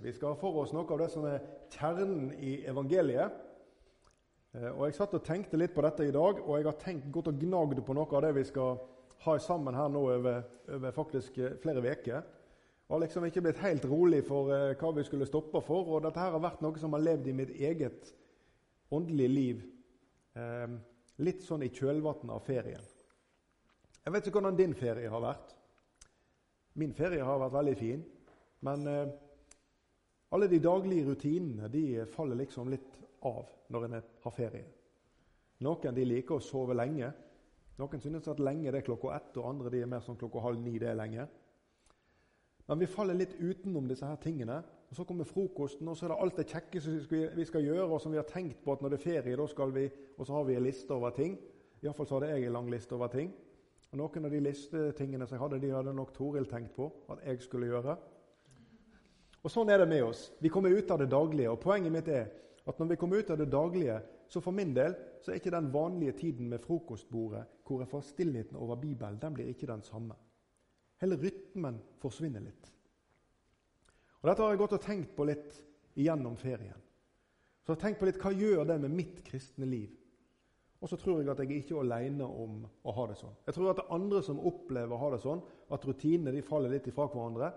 Vi skal ha for oss noe av det som er kjernen i evangeliet. Eh, og Jeg satt og tenkte litt på dette i dag, og jeg har tenkt godt og gnagd på noe av det vi skal ha sammen her nå over, over faktisk eh, flere uker. Jeg har liksom ikke blitt helt rolig for uh, hva vi skulle stoppe for. Og dette her har vært noe som har levd i mitt eget åndelige liv. Litt sånn i kjølvannet av ferien. Jeg vet ikke hvordan din ferie har vært. Min ferie har vært veldig fin. Men alle de daglige rutinene de faller liksom litt av når en har ferie. Noen de liker å sove lenge. Noen synes at lenge det er klokka ett, og andre de er mer som klokka halv ni. det er lenge. Men vi faller litt utenom disse her tingene. og Så kommer frokosten, og så er det alt det kjekke som vi skal gjøre, og som vi har tenkt på at når det er ferie, da skal vi Og så har vi en liste over ting. Iallfall så hadde jeg en lang liste over ting. Og Noen av de listetingene som jeg hadde, de hadde nok Toril tenkt på at jeg skulle gjøre. Og Sånn er det med oss. Vi kommer ut av det daglige. og Poenget mitt er at når vi kommer ut av det daglige, så for min del så er ikke den vanlige tiden med frokostbordet hvor jeg får stillheten over Bibelen, den blir ikke den samme. Hele rytmen forsvinner litt. Og Dette har jeg gått og tenkt på litt igjennom ferien. Så jeg har tenkt på litt, Hva gjør det med mitt kristne liv? Og så tror jeg at jeg ikke er alene om å ha det sånn. Jeg tror at det er andre som opplever å ha det sånn, at rutinene de faller litt ifra hverandre.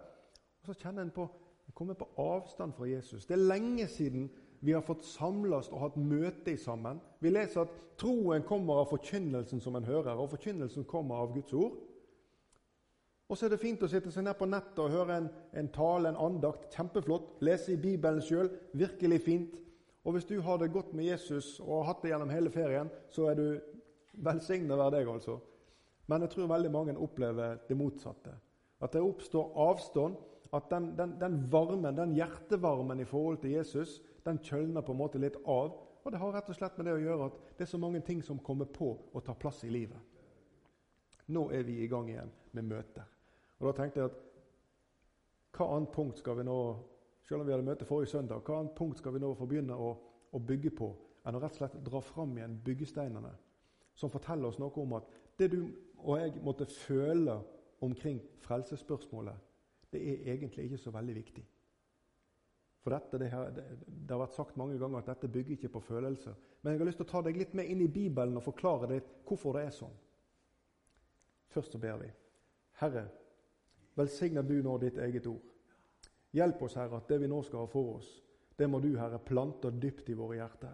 Og så kjenner en på kommer på avstand fra Jesus. Det er lenge siden vi har fått samles og hatt møte sammen. Vi leser at troen kommer av forkynnelsen som en hører, og forkynnelsen kommer av Guds ord. Og så er det fint å sitte seg ned på nettet og høre en, en tale, en andakt. Kjempeflott. Lese i Bibelen sjøl. Virkelig fint. Og hvis du har det godt med Jesus og har hatt det gjennom hele ferien, så er du velsignet hver deg, altså. Men jeg tror veldig mange opplever det motsatte. At det oppstår avstand at den, den, den, varmen, den hjertevarmen i forhold til Jesus den kjølner på en måte litt av. Og det har rett og slett med det å gjøre at det er så mange ting som kommer på og tar plass i livet. Nå er vi i gang igjen med møter. Og Da tenkte jeg at hva annet punkt skal vi nå selv om vi hadde møte forrige søndag, hva annet punkt skal vi nå få begynne å, å bygge på enn å rett og slett dra fram igjen byggesteinene som forteller oss noe om at det du og jeg måtte føle omkring frelsesspørsmålet, det er egentlig ikke så veldig viktig. For dette, det, har, det, det, har vært sagt mange ganger at dette bygger ikke på følelser. Men jeg har lyst til å ta deg litt med inn i Bibelen og forklare deg hvorfor det er sånn. Først så ber vi. Herre, velsigner du nå ditt eget ord. Hjelp oss, Herre, at det vi nå skal ha for oss, det må du, Herre, plante dypt i våre hjerter.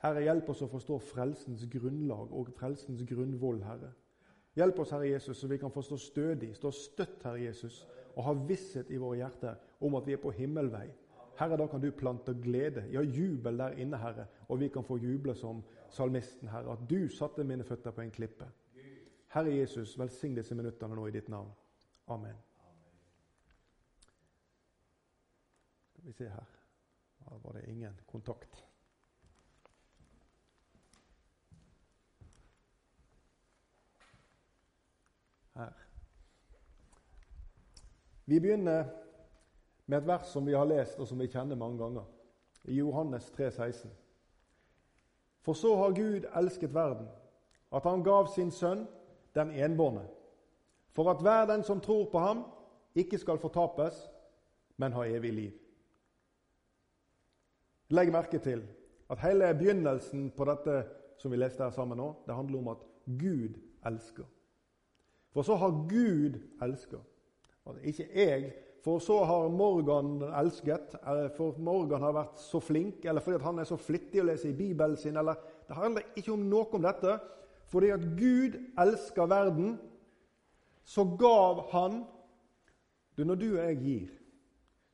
Herre, hjelp oss å forstå frelsens grunnlag og frelsens grunnvoll, Herre. Hjelp oss, Herre Jesus, så vi kan få stå stødig, stå støtt, Herre Jesus, og ha visshet i våre hjerter om at vi er på himmelvei. Herre, da kan du plante glede, ja, jubel der inne, Herre, og vi kan få juble som salmisten, Herre, at du satte mine føtter på en klippe. Herre Jesus, velsign disse minuttene nå i ditt navn. Amen. Skal vi se her Da var det ingen kontakt. Her. Vi begynner med et vers som vi har lest, og som vi kjenner mange ganger. I Johannes 3, 16. For så har Gud elsket verden, at han gav sin sønn, den enbårne, for at hver den som tror på ham, ikke skal fortapes, men ha evig liv. Legg merke til at hele begynnelsen på dette som vi leste her sammen nå, det handler om at Gud elsker. For så har Gud Ikke jeg, for så har Morgan elsket, for Morgan har vært så flink, eller fordi han er så flittig å lese i Bibelen sin. eller Det handler ikke om noe om dette. Fordi at Gud elsker verden, så gav han du, Når du og jeg gir,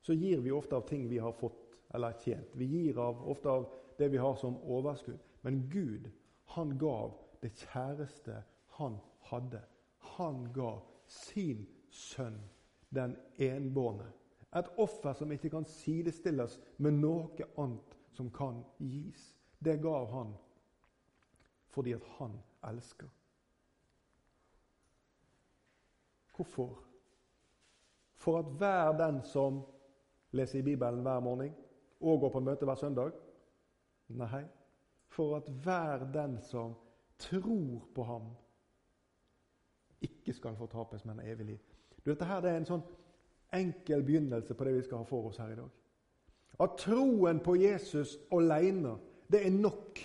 så gir vi ofte av ting vi har fått eller tjent. Vi gir av, ofte av det vi har som overskudd. Men Gud, han gav det kjæreste han hadde. Han ga sin sønn den enbårne. Et offer som ikke kan sidestilles med noe annet som kan gis. Det gav han fordi at han elsker. Hvorfor? For at hver den som leser i Bibelen hver morgen og går på møte hver søndag? Nei, for at hver den som tror på ham, ikke skal fortapes, men evig liv. Du, dette her det er en sånn enkel begynnelse på det vi skal ha for oss her i dag. At troen på Jesus alene, det er nok.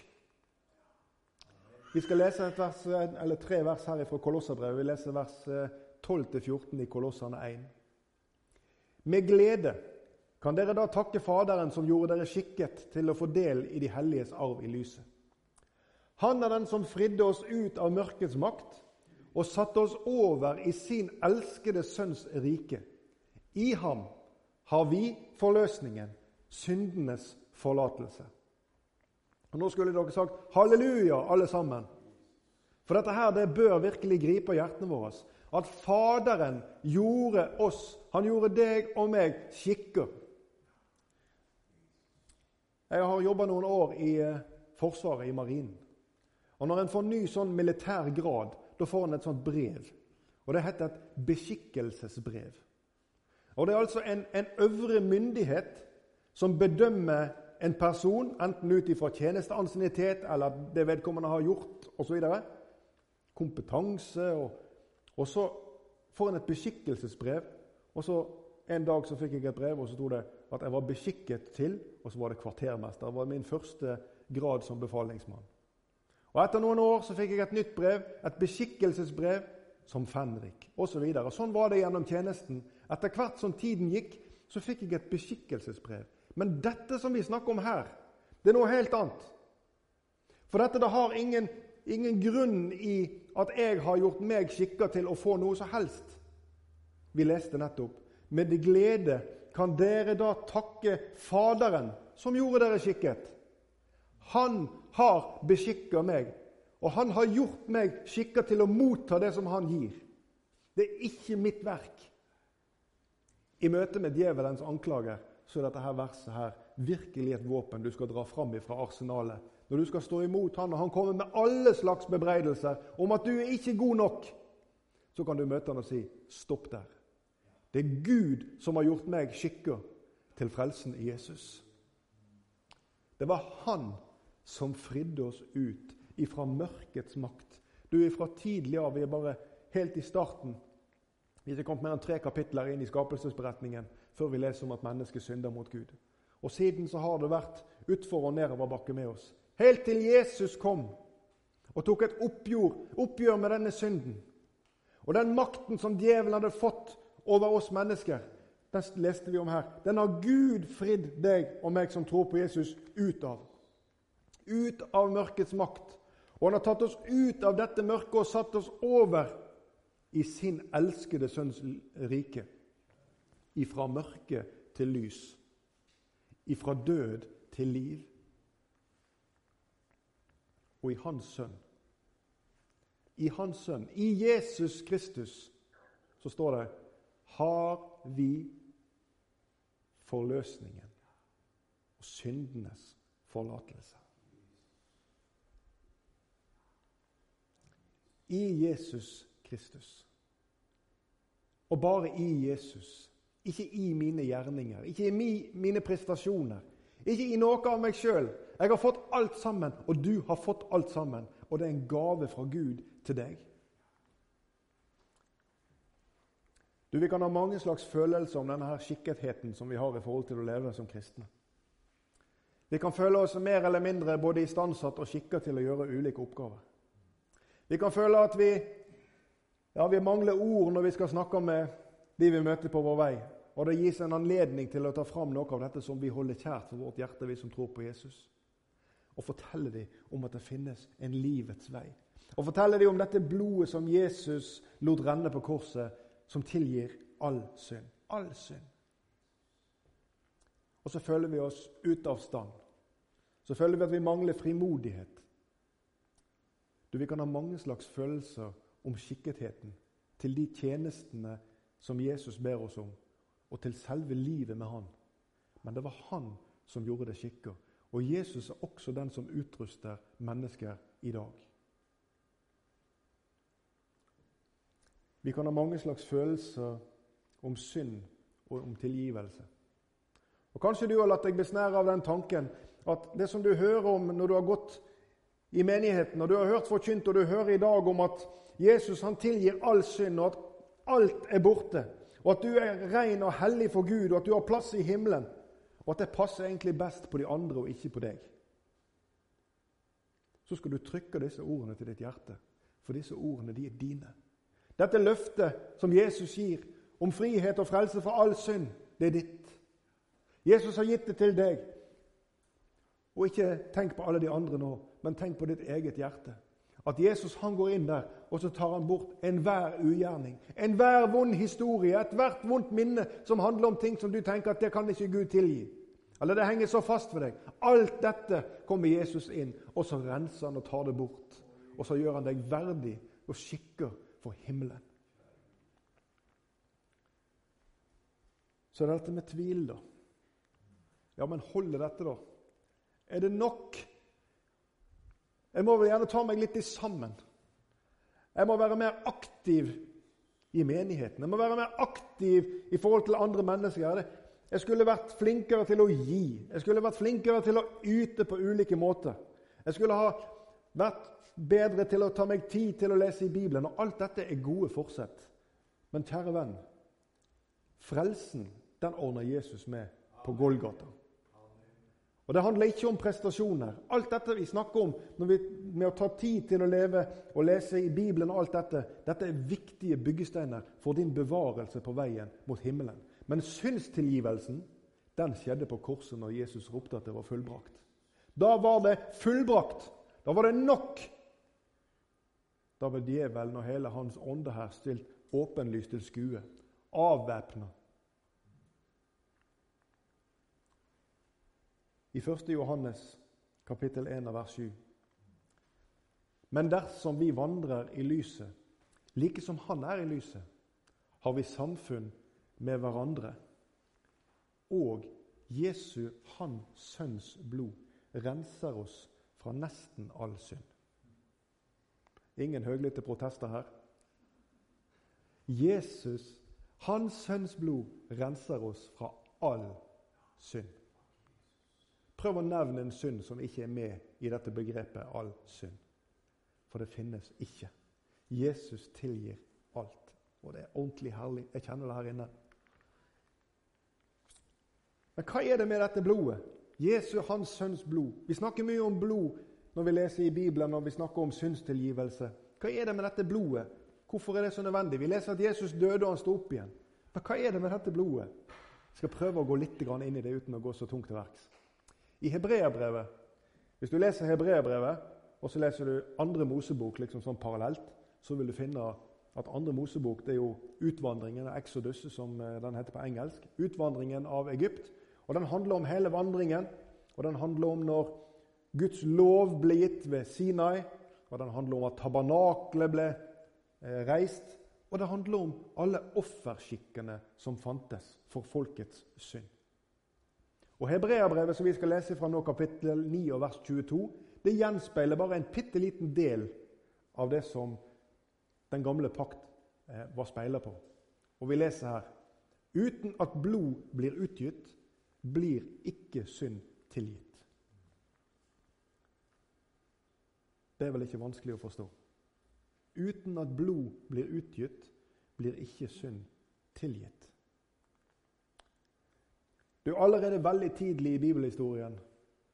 Vi skal lese vers, tre vers her fra Kolosserbrevet. Vi leser vers 12-14 eh, i Kolosserne 1. Med glede kan dere da takke Faderen som gjorde dere skikket til å få del i de helliges arv i lyset. Han er den som fridde oss ut av mørkets makt og satte oss over i sin elskede Sønns rike. I ham har vi forløsningen, syndenes forlatelse. Og Nå skulle dere sagt halleluja, alle sammen. For dette her, det bør virkelig gripe hjertene våre. At Faderen gjorde oss, han gjorde deg og meg, skikker. Jeg har jobba noen år i eh, Forsvaret, i Marinen. Og Når en får ny sånn militær grad, da får han et sånt brev. Og Det heter et beskikkelsesbrev. Og Det er altså en, en øvre myndighet som bedømmer en person, enten ut ifra tjenesteansiennitet eller det vedkommende har gjort osv. Kompetanse. Og, og så får en et beskikkelsesbrev. Og så En dag så fikk jeg et brev, og så sto det at jeg var beskikket til Og så var det kvartermester. Det var min første grad som befalingsmann. Og Etter noen år så fikk jeg et nytt brev, et beskikkelsesbrev som fenrik osv. Så videre. sånn var det gjennom tjenesten. Etter hvert som tiden gikk, så fikk jeg et beskikkelsesbrev. Men dette som vi snakker om her, det er noe helt annet. For dette det har ingen, ingen grunn i at jeg har gjort meg skikka til å få noe som helst. Vi leste nettopp med glede kan dere da takke Faderen, som gjorde dere skikket. Han har beskikka meg, og han har gjort meg skikka til å motta det som han gir. Det er ikke mitt verk. I møte med djevelens anklager så er dette her verset her virkelig et våpen du skal dra fram fra arsenalet. Når du skal stå imot han, og han kommer med alle slags bebreidelser om at du er ikke god nok, så kan du møte han og si 'stopp der'. Det er Gud som har gjort meg skikka til frelsen i Jesus. Det var Han som fridde oss ut ifra mørkets makt. Du ifra tidlig av, vi er bare helt i starten. Vi har kommet mer enn tre kapitler inn i skapelsesberetningen før vi leser om at mennesket synder mot Gud. Og Siden så har det vært utfor og nedoverbakke med oss. Helt til Jesus kom og tok et oppgjør, oppgjør med denne synden. Og den makten som djevelen hadde fått over oss mennesker, den leste vi om her. Den har Gud fridd deg og meg som tror på Jesus, ut av ut av mørkets makt. Og han har tatt oss ut av dette mørket og satt oss over i sin elskede sønns rike. Ifra mørke til lys. Ifra død til liv. Og i Hans sønn. I Hans sønn, i Jesus Kristus, så står det har vi forløsningen og syndenes forlatelse. I Jesus Kristus. Og bare i Jesus. Ikke i mine gjerninger, ikke i mine prestasjoner, ikke i noe av meg sjøl. Jeg har fått alt sammen, og du har fått alt sammen. Og det er en gave fra Gud til deg. Du, Vi kan ha mange slags følelser om denne her skikketheten som vi har i forhold til å leve som kristne. Vi kan føle oss mer eller mindre både istandsatt og skikka til å gjøre ulike oppgaver. Vi kan føle at vi, ja, vi mangler ord når vi skal snakke med de vi møter på vår vei. Og det gis en anledning til å ta fram noe av dette som vi holder kjært for vårt hjerte, vi som tror på Jesus. Og fortelle dem om at det finnes en livets vei. Og fortelle dem om dette blodet som Jesus lot renne på korset, som tilgir all synd. All synd. Og så føler vi oss ute av stand. Så føler vi at vi mangler frimodighet. Du, Vi kan ha mange slags følelser om skikketheten til de tjenestene som Jesus ber oss om, og til selve livet med Han. Men det var Han som gjorde det skikka. Og Jesus er også den som utruster mennesker i dag. Vi kan ha mange slags følelser om synd og om tilgivelse. Og Kanskje du har latt deg besnære av den tanken at det som du hører om når du har gått i menigheten, og du har hørt forkynt, og du hører i dag om at Jesus han tilgir all synd, og at alt er borte, og at du er ren og hellig for Gud, og at du har plass i himmelen, og at det passer egentlig best på de andre og ikke på deg, så skal du trykke disse ordene til ditt hjerte. For disse ordene, de er dine. Dette løftet som Jesus gir om frihet og frelse for all synd, det er ditt. Jesus har gitt det til deg. Og ikke tenk på alle de andre nå, men tenk på ditt eget hjerte. At Jesus han går inn der og så tar han bort enhver ugjerning, enhver vond historie, ethvert vondt minne som handler om ting som du tenker at det kan ikke Gud tilgi. Eller det henger så fast ved deg. Alt dette kommer Jesus inn, og så renser han og tar det bort. Og så gjør han deg verdig og skikker for himmelen. Så er dette med tvil, da. Ja, men holder dette, da? Er det nok? Jeg må vel gjerne ta meg litt i sammen. Jeg må være mer aktiv i menigheten. Jeg må være mer aktiv i forhold til andre mennesker. Jeg skulle vært flinkere til å gi. Jeg skulle vært flinkere til å yte på ulike måter. Jeg skulle ha vært bedre til å ta meg tid til å lese i Bibelen. Og alt dette er gode forsett. Men kjære venn, frelsen den ordner Jesus med på Golgata. Og Det handler ikke om prestasjoner. Alt dette vi snakker om vi, med å ta tid til å leve og lese i Bibelen, og alt dette, dette er viktige byggesteiner for din bevarelse på veien mot himmelen. Men synstilgivelsen den skjedde på korset når Jesus ropte at det var fullbrakt. Da var det fullbrakt. Da var det nok. Da var djevelen og hele hans ånde her stilt åpenlyst til skue. Avvæpna. I 1. Johannes kapittel 1 vers 7. Men dersom vi vandrer i lyset, like som Han er i lyset, har vi samfunn med hverandre. Og Jesu, Hans Sønns blod, renser oss fra nesten all synd. Ingen høylytte protester her. Jesus, Hans Sønns blod, renser oss fra all synd. Prøv å nevne en synd som ikke er med i dette begrepet all synd. For det finnes ikke. Jesus tilgir alt. Og det er ordentlig herlig. Jeg kjenner det her inne. Men hva er det med dette blodet? Jesu, hans sønns blod. Vi snakker mye om blod når vi leser i Bibelen når vi snakker om syndstilgivelse. Hva er det med dette blodet? Hvorfor er det så nødvendig? Vi leser at Jesus døde og han sto opp igjen. Men hva er det med dette blodet? Jeg skal prøve å gå litt inn i det uten å gå så tungt til verks. I Hebreabrevet Hvis du leser Hebreabrevet, og så leser du andre Mosebok liksom sånn parallelt, så vil du finne at andre Mosebok det er jo utvandringen, av Exodus, som eh, den heter på engelsk. Utvandringen av Egypt. Og Den handler om hele vandringen, og den handler om når Guds lov ble gitt ved Sinai, og den handler om at tabernaklet ble eh, reist, og det handler om alle offerskikkene som fantes for folkets synd. Og Hebreabrevet som vi skal lese fra nå, kapittel 9 og vers 22, det gjenspeiler bare en bitte liten del av det som den gamle pakt eh, var speiler på. Og vi leser her Uten at blod blir utgitt, blir ikke synd tilgitt. Det er vel ikke vanskelig å forstå. Uten at blod blir utgitt, blir ikke synd tilgitt. Du, Allerede veldig tidlig i bibelhistorien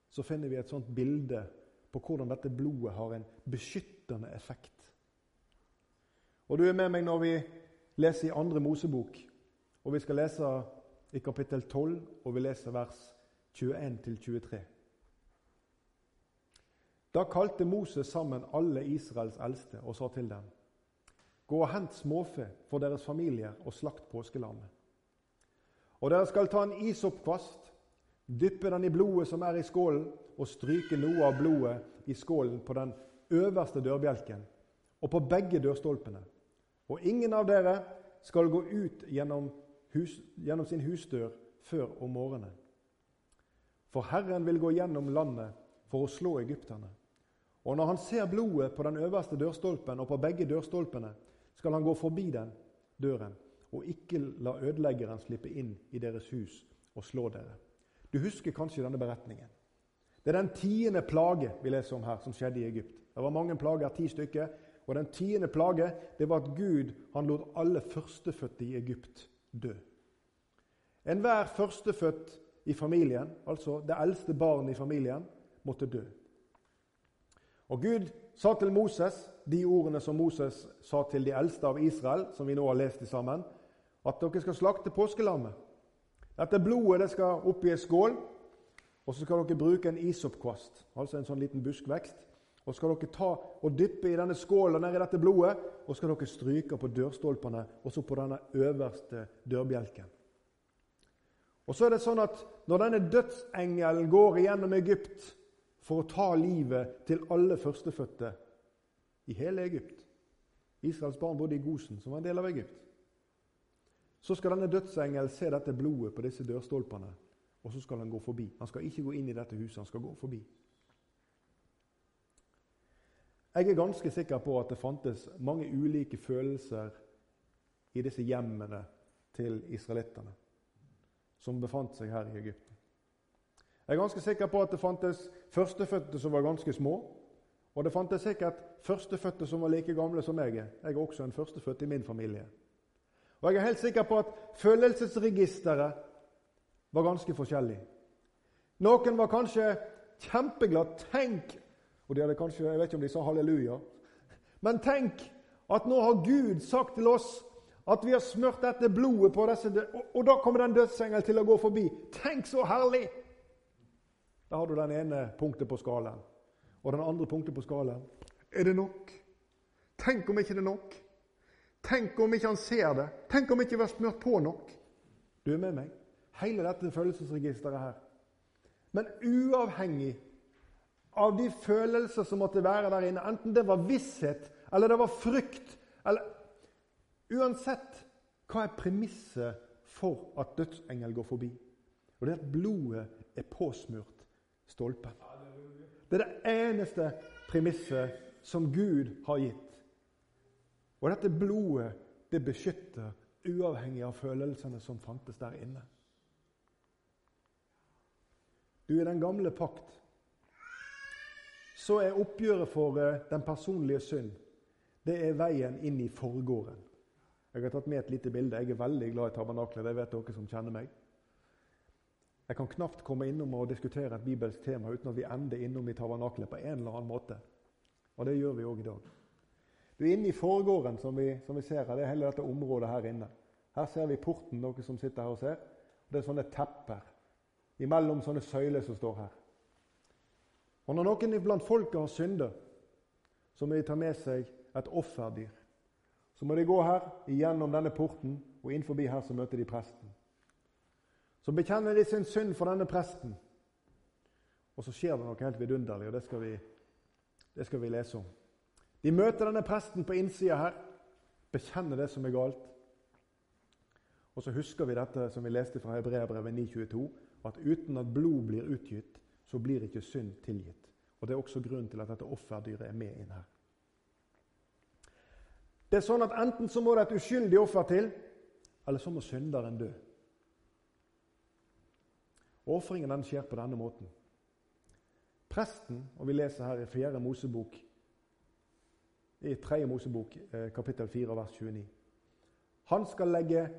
så finner vi et sånt bilde på hvordan dette blodet har en beskyttende effekt. Og Du er med meg når vi leser i andre Mosebok, og vi skal lese i kapittel 12, og vi leser vers 21-23. Da kalte Moses sammen alle Israels eldste og sa til dem.: Gå og hent småfe for deres familier og slakt påskelammet. Og dere skal ta en isoppkvast, dyppe den i blodet som er i skålen, og stryke noe av blodet i skålen på den øverste dørbjelken og på begge dørstolpene. Og ingen av dere skal gå ut gjennom, hus, gjennom sin husdør før om morgenen. For Herren vil gå gjennom landet for å slå egypterne. Og når han ser blodet på den øverste dørstolpen og på begge dørstolpene, skal han gå forbi den døren og ikke la ødeleggeren slippe inn i deres hus og slå dere. Du husker kanskje denne beretningen. Det er den tiende plage vi leser om her, som skjedde i Egypt. Det var mange plager, ti stykker. Og den tiende plage det var at Gud han lot alle førstefødte i Egypt dø. Enhver førstefødt i familien, altså det eldste barnet i familien, måtte dø. Og Gud sa til Moses de ordene som Moses sa til de eldste av Israel, som vi nå har lest sammen, at dere skal slakte påskelammet. Dette blodet det skal opp i en skål, og så skal dere bruke en isoppkvast, altså en sånn liten buskvekst. Og skal dere ta og dyppe i denne skåla nedi dette blodet, og skal dere stryke på dørstolpene og så på denne øverste dørbjelken. Og så er det sånn at Når denne dødsengelen går igjennom Egypt for å ta livet til alle førstefødte i hele Egypt Israels barn bodde i Gosen, som var en del av Egypt. Så skal denne dødsengelen se dette blodet på disse dørstolpene, og så skal han gå forbi. Han skal ikke gå inn i dette huset, han skal gå forbi. Jeg er ganske sikker på at det fantes mange ulike følelser i disse hjemmene til israelittene som befant seg her i Egypten. Jeg er ganske sikker på at det fantes førstefødte som var ganske små. Og det fantes sikkert førstefødte som var like gamle som jeg. Jeg er også en førstefødt i min familie. Og jeg er helt sikker på at følelsesregisteret var ganske forskjellig. Noen var kanskje kjempeglad. Tenk og de hadde kanskje, Jeg vet ikke om de sa halleluja. Men tenk at nå har Gud sagt til oss at vi har smurt dette blodet på disse og, og da kommer den dødsengel til å gå forbi. Tenk så herlig! Da har du den ene punktet på skalaen. Og den andre punktet på skalaen er det nok? Tenk om ikke det er nok? Tenk om ikke han ser det? Tenk om ikke vi har smurt på nok? Du er med meg? Hele dette følelsesregisteret her. Men uavhengig av de følelser som måtte være der inne, enten det var visshet eller det var frykt eller Uansett, hva er premisset for at dødsengel går forbi? Og Det er at blodet er påsmurt stolpen. Det er det eneste premisset som Gud har gitt. Og dette blodet det beskytter uavhengig av følelsene som fantes der inne. Du, I den gamle pakt så er oppgjøret for eh, den personlige synd det er veien inn i forgården. Jeg har tatt med et lite bilde. Jeg er veldig glad i tabernaklet. Det vet dere som kjenner meg. Jeg kan knapt komme innom og diskutere et bibelsk tema uten at vi ender innom i tabernaklet på en eller annen måte. Og det gjør vi òg i dag. Du er inne i forgården, som vi, som vi, ser her. Det er hele dette området her inne. Her ser vi porten, dere som sitter her og ser. Det er sånne tepper imellom sånne søyler som står her. Og når noen blant folket har synder, så må de ta med seg et offerdyr. Så må de gå her, igjennom denne porten, og inn forbi her så møter de presten. Så bekjenner de sin synd for denne presten. Og så skjer det noe helt vidunderlig, og det skal vi, det skal vi lese om. De møter denne presten på innsida her, bekjenner det som er galt. Og så husker vi dette som vi leste fra Hebreabrevet 9,22, at uten at blod blir utgitt, så blir ikke synd tilgitt. Og Det er også grunnen til at dette offerdyret er med inn her. Det er sånn at Enten så må det et uskyldig offer til, eller så må synderen dø. Ofringen skjer på denne måten. Presten, og vi leser her i 4. Mosebok, i 3. Mosebok, eh, kapittel 4, vers 29. Han skal legge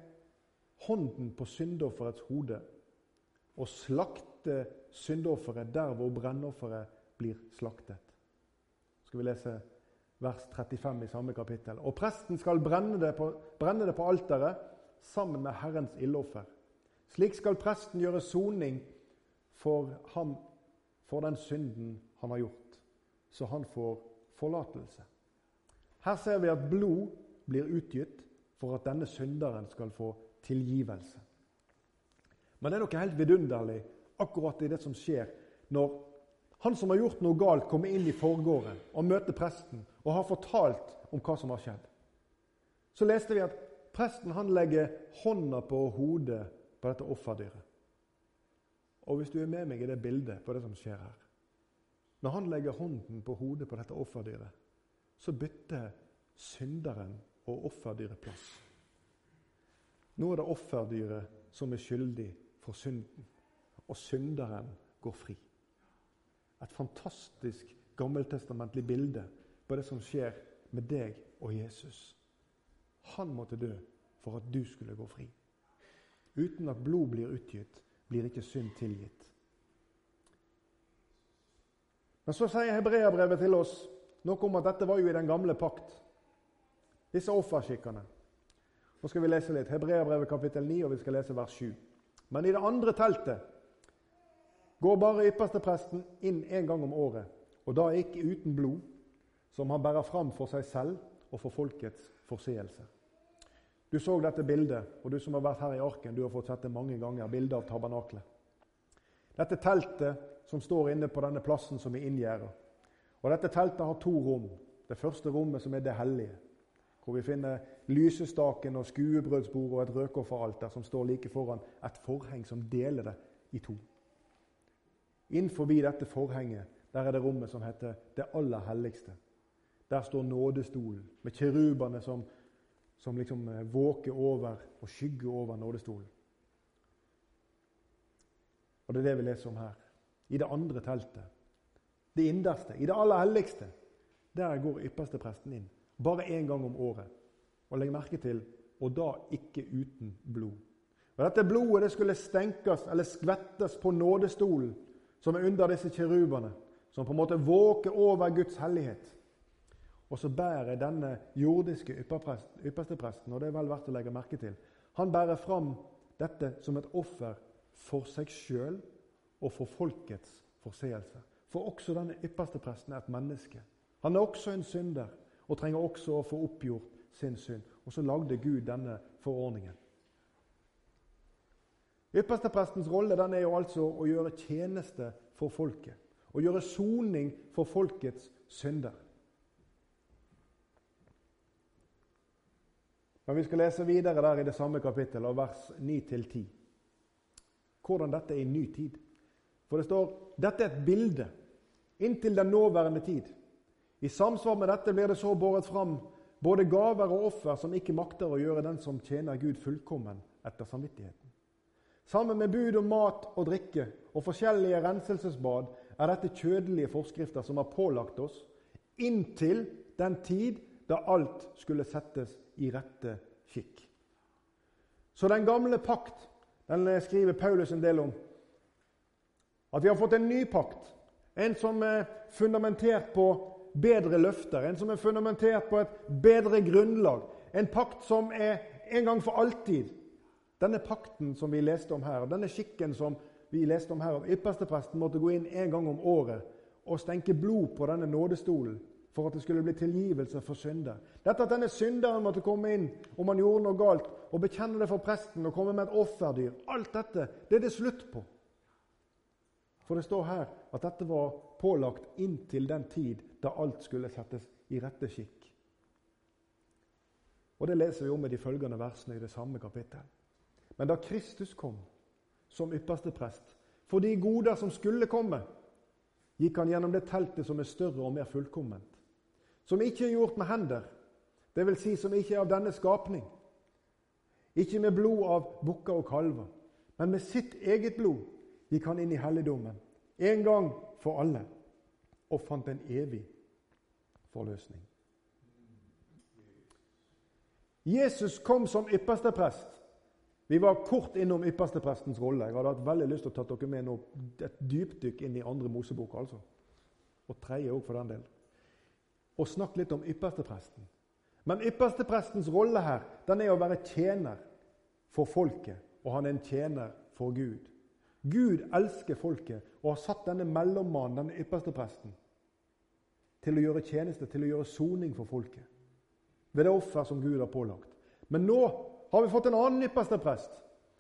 hånden på syndofferets hode og slakte syndofferet der hvor brennofferet blir slaktet. Skal vi lese vers 35 i samme kapittel. Og presten skal brenne det på, brenne på alteret sammen med Herrens ildoffer. Slik skal presten gjøre soning for ham for den synden han har gjort, så han får forlatelse. Her ser vi at blod blir utgitt for at denne synderen skal få tilgivelse. Men det er noe helt vidunderlig akkurat i det som skjer når han som har gjort noe galt, kommer inn i forgården og møter presten og har fortalt om hva som har skjedd. Så leste vi at presten han legger hånda på hodet på dette offerdyret. Og hvis du er med meg i det bildet på det som skjer her Når han legger hånden på hodet på dette offerdyret, så bytter synderen og offerdyret plass. Nå er det offerdyret som er skyldig for synden og synderen går fri. Et fantastisk gammeltestamentlig bilde på det som skjer med deg og Jesus. Han måtte dø for at du skulle gå fri. Uten at blod blir utgitt, blir ikke synd tilgitt. Men så sier hebreabrevet til oss noe om at dette var jo i den gamle pakt. Disse offerskikkene. Nå skal vi lese litt. Hebreabrevet kapittel 9, og vi skal lese vers 7. Men i det andre teltet går bare ypperstepresten inn en gang om året, og da ikke uten blod, som han bærer fram for seg selv og for folkets forseelse. Du så dette bildet, og du som har vært her i arken, du har fått sett det mange ganger, bildet av tabernaklet. Dette teltet som står inne på denne plassen som vi inngjerda. Og dette teltet har to rom. Det første rommet som er det hellige, hvor vi finner lysestaken og skuebrødsbordet og et røkofferalter som står like foran et forheng som deler det i to. Innenfor dette forhenget der er det rommet som heter Det aller helligste. Der står nådestolen med kirubene som, som liksom eh, våker over og skygger over nådestolen. Og Det er det vi leser om her. I det andre teltet, det innerste, i det aller helligste, der går ypperstepresten inn. Bare én gang om året. Og legg merke til og da ikke uten blod. Og Dette blodet det skulle stenkes eller skvettes på nådestolen som er under disse kirubene, som på en måte våker over Guds hellighet. Og så bærer denne jordiske ypperstepresten, og det er vel verdt å legge merke til, han bærer fram dette som et offer for seg sjøl og for folkets forseelse. For også denne ypperste presten er et menneske. Han er også en synder og trenger også å få oppgjort sin synd. Og så lagde Gud denne forordningen. Yppersteprestens rolle den er jo altså å gjøre tjeneste for folket. Å gjøre soning for folkets synder. Men vi skal lese videre der i det samme kapittelet, vers 9-10, hvordan dette er i ny tid. For det står dette er et bilde inntil den nåværende tid. I samsvar med dette blir det så båret fram både gaver og offer som ikke makter å gjøre den som tjener Gud, fullkommen etter samvittigheten. Sammen med bud om mat og drikke og forskjellige renselsesbad er dette kjødelige forskrifter som har pålagt oss inntil den tid da alt skulle settes i rette skikk. Så den gamle pakt den skriver Paulus en del om. At vi har fått en ny pakt. En som er fundamentert på bedre løfter. En som er fundamentert på et bedre grunnlag. En pakt som er en gang for alltid. Denne pakten som vi leste om her, denne skikken som vi leste om her, at ypperstepresten måtte gå inn en gang om året og stenke blod på denne nådestolen for at det skulle bli tilgivelse for synder. Dette at denne synderen måtte komme inn om han gjorde noe galt, og bekjenne det for presten og komme med et offerdyr. Alt dette det er det slutt på. For det står her at dette var pålagt inntil den tid da alt skulle settes i rette skikk. Og Det leser vi om i de følgende versene i det samme kapittel. Men da Kristus kom som ypperste prest for de goder som skulle komme, gikk han gjennom det teltet som er større og mer fullkomment, som ikke er gjort med hender, dvs. Si som ikke er av denne skapning, ikke med blod av bukker og kalver, men med sitt eget blod gikk han inn i helligdommen en gang for alle og fant en evig forløsning. Jesus kom som ypperste prest. Vi var kort innom yppersteprestens rolle. Jeg hadde hatt veldig lyst til å ta dere med nå, et dypdykk inn i andre Mosebok. altså. Og tredje òg, for den del. Og snakke litt om ypperstepresten. Men yppersteprestens rolle her den er å være tjener for folket, og han er en tjener for Gud. Gud elsker folket og har satt denne mellommannen, denne ypperste presten, til å gjøre tjeneste, til å gjøre soning for folket. Ved det offer som Gud har pålagt. Men nå har vi fått en annen ypperste prest.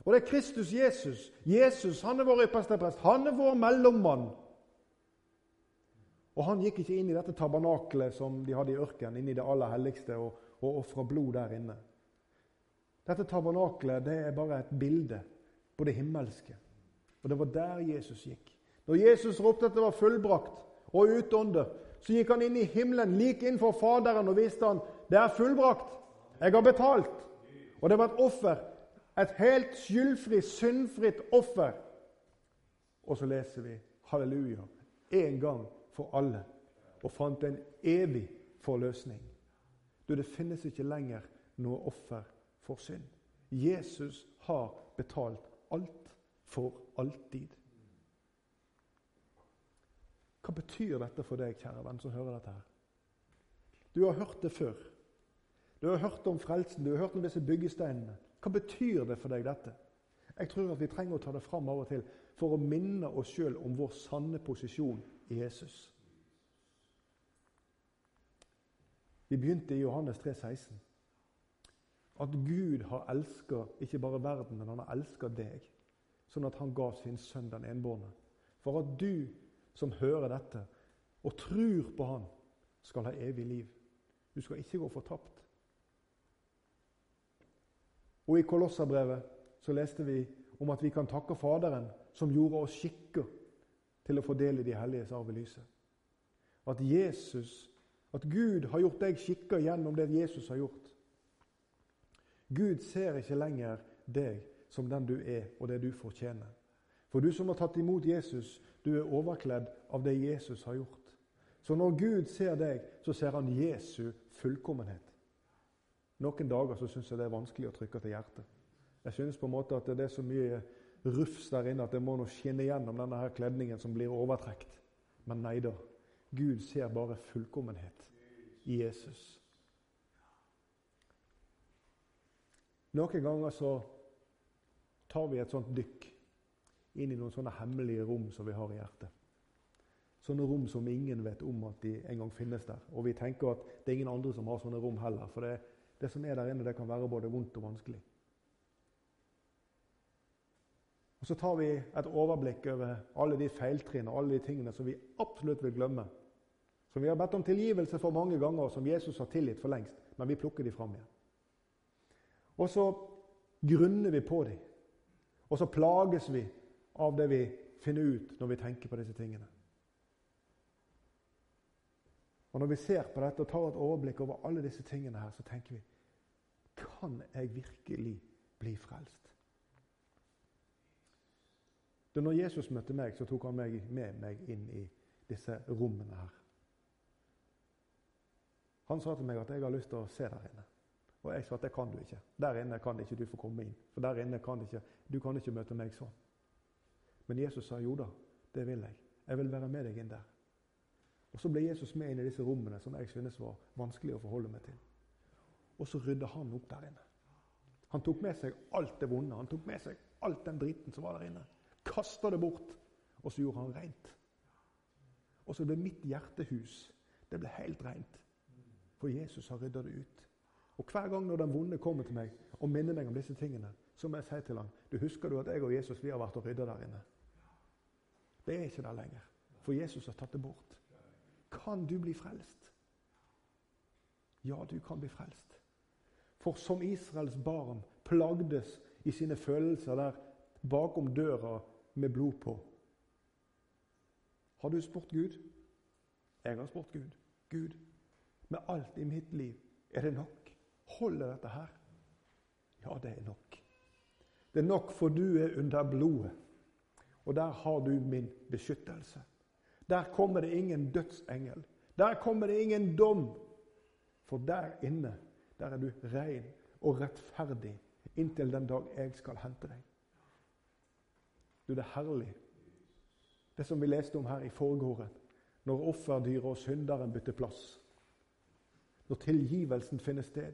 Og det er Kristus Jesus. Jesus han er vår ypperste prest. Han er vår mellommann. Og han gikk ikke inn i dette tabernakelet som de hadde i ørkenen, inn i det aller helligste, og, og ofra blod der inne. Dette tabernakelet det er bare et bilde på det himmelske. Og det var der Jesus gikk. Når Jesus ropte at det var fullbrakt, og utåndet, så gikk han inn i himmelen, like innenfor Faderen, og viste han det er fullbrakt. Jeg har betalt. Og det var et offer. Et helt skyldfri, syndfritt offer. Og så leser vi halleluja en gang for alle og fant en evig forløsning. Du, det finnes ikke lenger noe offer for synd. Jesus har betalt alt for alltid. Hva betyr dette for deg, kjære venn, som hører dette her? Du har hørt det før. Du har hørt om frelsen, du har hørt om disse byggesteinene. Hva betyr det for deg, dette? Jeg tror at vi trenger å ta det fram av og til for å minne oss sjøl om vår sanne posisjon i Jesus. Vi begynte i Johannes 3, 16. At Gud har elska ikke bare verden, men han har elska deg. Sånn at han gav sin sønn den enbårne. For at du som hører dette, og tror på han, skal ha evig liv. Du skal ikke gå fortapt. Og I Kolosserbrevet så leste vi om at vi kan takke Faderen, som gjorde oss skikker til å fordele de helliges arv i lyset. At Jesus, at Gud har gjort deg skikker gjennom det Jesus har gjort. Gud ser ikke lenger deg som den du er, og det du fortjener. For du som har tatt imot Jesus, du er overkledd av det Jesus har gjort. Så når Gud ser deg, så ser han Jesu fullkommenhet. Noen dager så syns jeg det er vanskelig å trykke til hjertet. Jeg synes på en måte at det er så mye rufs der inne at det må nå skinne gjennom denne her kledningen som blir overtrekt. Men nei da. Gud ser bare fullkommenhet i Jesus. Noen ganger så tar vi et sånt dykk inn i noen sånne hemmelige rom som vi har i hjertet. Sånne rom som ingen vet om at de engang finnes der. Og vi tenker at det er ingen andre som har sånne rom heller. For det, det som er der inne, det kan være både vondt og vanskelig. Og Så tar vi et overblikk over alle de feiltrinn og alle de tingene som vi absolutt vil glemme. Som vi har bedt om tilgivelse for mange ganger, som Jesus har tilgitt for lengst. Men vi plukker de fram igjen. Og så grunner vi på dem. Og så plages vi av det vi finner ut når vi tenker på disse tingene. Og Når vi ser på dette og tar et overblikk over alle disse tingene, her, så tenker vi Kan jeg virkelig bli frelst? Da når Jesus møtte meg, så tok han meg med meg inn i disse rommene her. Han sa til meg at jeg har lyst til å se der inne. Og jeg sa at det kan du ikke. Der inne kan ikke du få komme inn. For der inne kan ikke, du kan ikke møte meg sånn. Men Jesus sa jo da, det vil jeg. Jeg vil være med deg inn der. Og Så ble Jesus med inn i disse rommene som jeg synes var vanskelig å forholde meg til. Og så rydda han opp der inne. Han tok med seg alt det vonde. Han tok med seg alt den driten som var der inne kasta det bort, og så gjorde han rent. Og så ble mitt hjertehus det ble helt rent. For Jesus har rydda det ut. Og Hver gang når den vonde kommer til meg og minner meg om disse tingene, så må jeg si til ham du husker du at jeg og Jesus vi har vært og rydda der inne. Det er ikke der lenger, for Jesus har tatt det bort. Kan du bli frelst? Ja, du kan bli frelst. For som Israels barn plagdes i sine følelser der bakom døra med blod på. Har du spurt Gud? Jeg har spurt Gud. Gud, med alt i mitt liv, er det nok? Holder dette her? Ja, det er nok. Det er nok, for du er under blodet. Og der har du min beskyttelse. Der kommer det ingen dødsengel. Der kommer det ingen dom. For der inne, der er du ren og rettferdig inntil den dag jeg skal hente deg. Du, det er herlig. Det som vi leste om her i forgården. Når offerdyret og synderen bytter plass. Når tilgivelsen finner sted.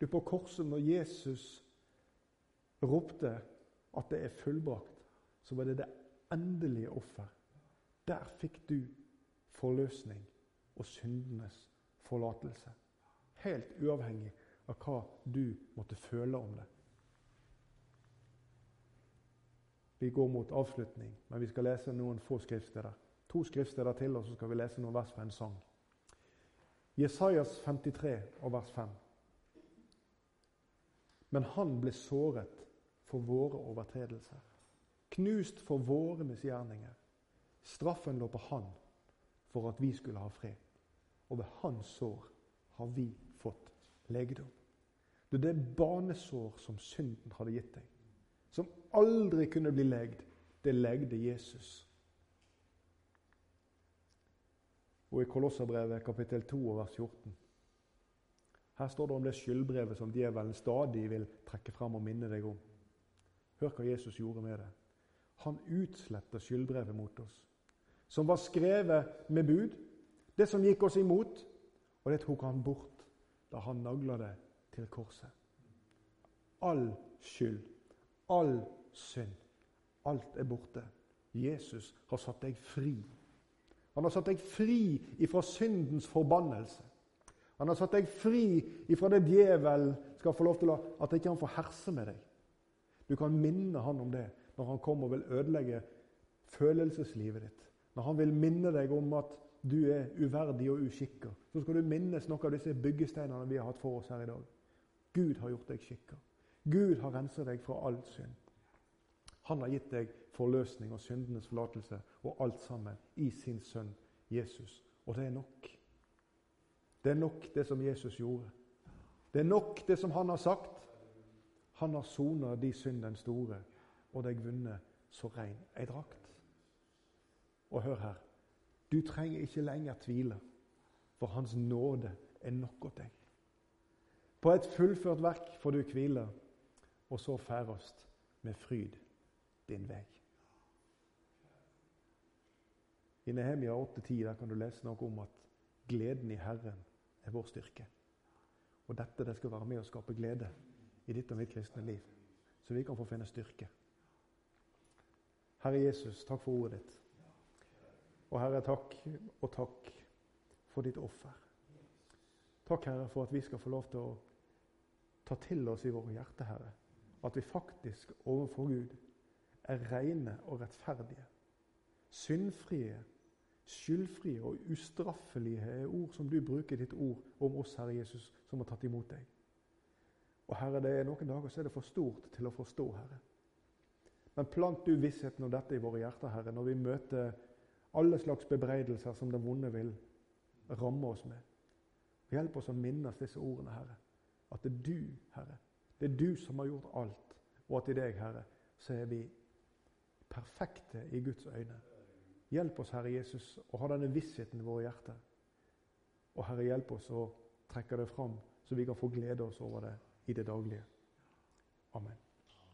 Du, på korset, når Jesus ropte at det er fullbrakt, så var det det endelige offer. Der fikk du forløsning og syndenes forlatelse. Helt uavhengig av hva du måtte føle om det. Vi går mot avslutning, men vi skal lese noen få skriftsteder. To skriftsteder til, og så skal vi lese noen vers fra en sang. Jesajas 53 og vers 5. Men han ble såret for våre overtredelser, knust for våre misgjerninger. Straffen lå på han for at vi skulle ha fred. Og ved hans sår har vi fått legedom. Det er det banesår som synden hadde gitt deg som aldri kunne bli legd, det legde Jesus. Og i Kolosserbrevet kapittel 2 vers 14. Her står det om det skyldbrevet som djevelen stadig vil trekke fram og minne deg om. Hør hva Jesus gjorde med det. Han utsletta skyldbrevet mot oss, som var skrevet med bud, det som gikk oss imot, og det tok han bort da han nagla det til korset. All skyld, all synd, alt er borte. Jesus har satt deg fri. Han har satt deg fri ifra syndens forbannelse. Han har satt deg fri ifra det djevel skal få lov til å, at ikke han får herse med deg. Du kan minne han om det når han kommer og vil ødelegge følelseslivet ditt. Når han vil minne deg om at du er uverdig og uskikka, så skal du minnes noen av disse byggesteinene vi har hatt for oss her i dag. Gud har gjort deg skikka. Gud har renset deg fra all synd. Han har gitt deg forløsning og syndenes forlatelse og alt sammen i sin sønn Jesus. Og det er nok. Det er nok det som Jesus gjorde. Det er nok det som han har sagt. Han har sona de synden store, og deg vunnet så rein ei drakt. Og hør her. Du trenger ikke lenger tvile, for Hans nåde er nok åt deg. På et fullført verk får du hvile, og så færrest med fryd din vei. I Nehemia 8,10 kan du lese noe om at gleden i Herren er vår styrke. Og dette det skal være med å skape glede i ditt og mitt kristne liv, så vi kan få finne styrke. Herre Jesus, takk for ordet ditt. Og Herre, takk og takk for ditt offer. Takk, Herre, for at vi skal få lov til å ta til oss i våre hjerter, Herre, at vi faktisk overfor Gud er rene og rettferdige. Syndfrie, skyldfrie og ustraffelige er ord som du bruker i ditt ord om oss, Herre Jesus, som har tatt imot deg. Og Herre, det er noen dager så er det for stort til å forstå, Herre. Men plant du vissheten om dette i våre hjerter, Herre, når vi møter alle slags bebreidelser som det vonde vil ramme oss med. Hjelp oss å minnes disse ordene, Herre. At det er du, Herre. Det er du som har gjort alt. Og at i deg, Herre, så er vi perfekte i Guds øyne. Hjelp oss, Herre Jesus, å ha denne vissheten i våre hjerter. Og Herre, hjelp oss å trekke det fram, så vi kan få glede oss over det i det daglige. Amen.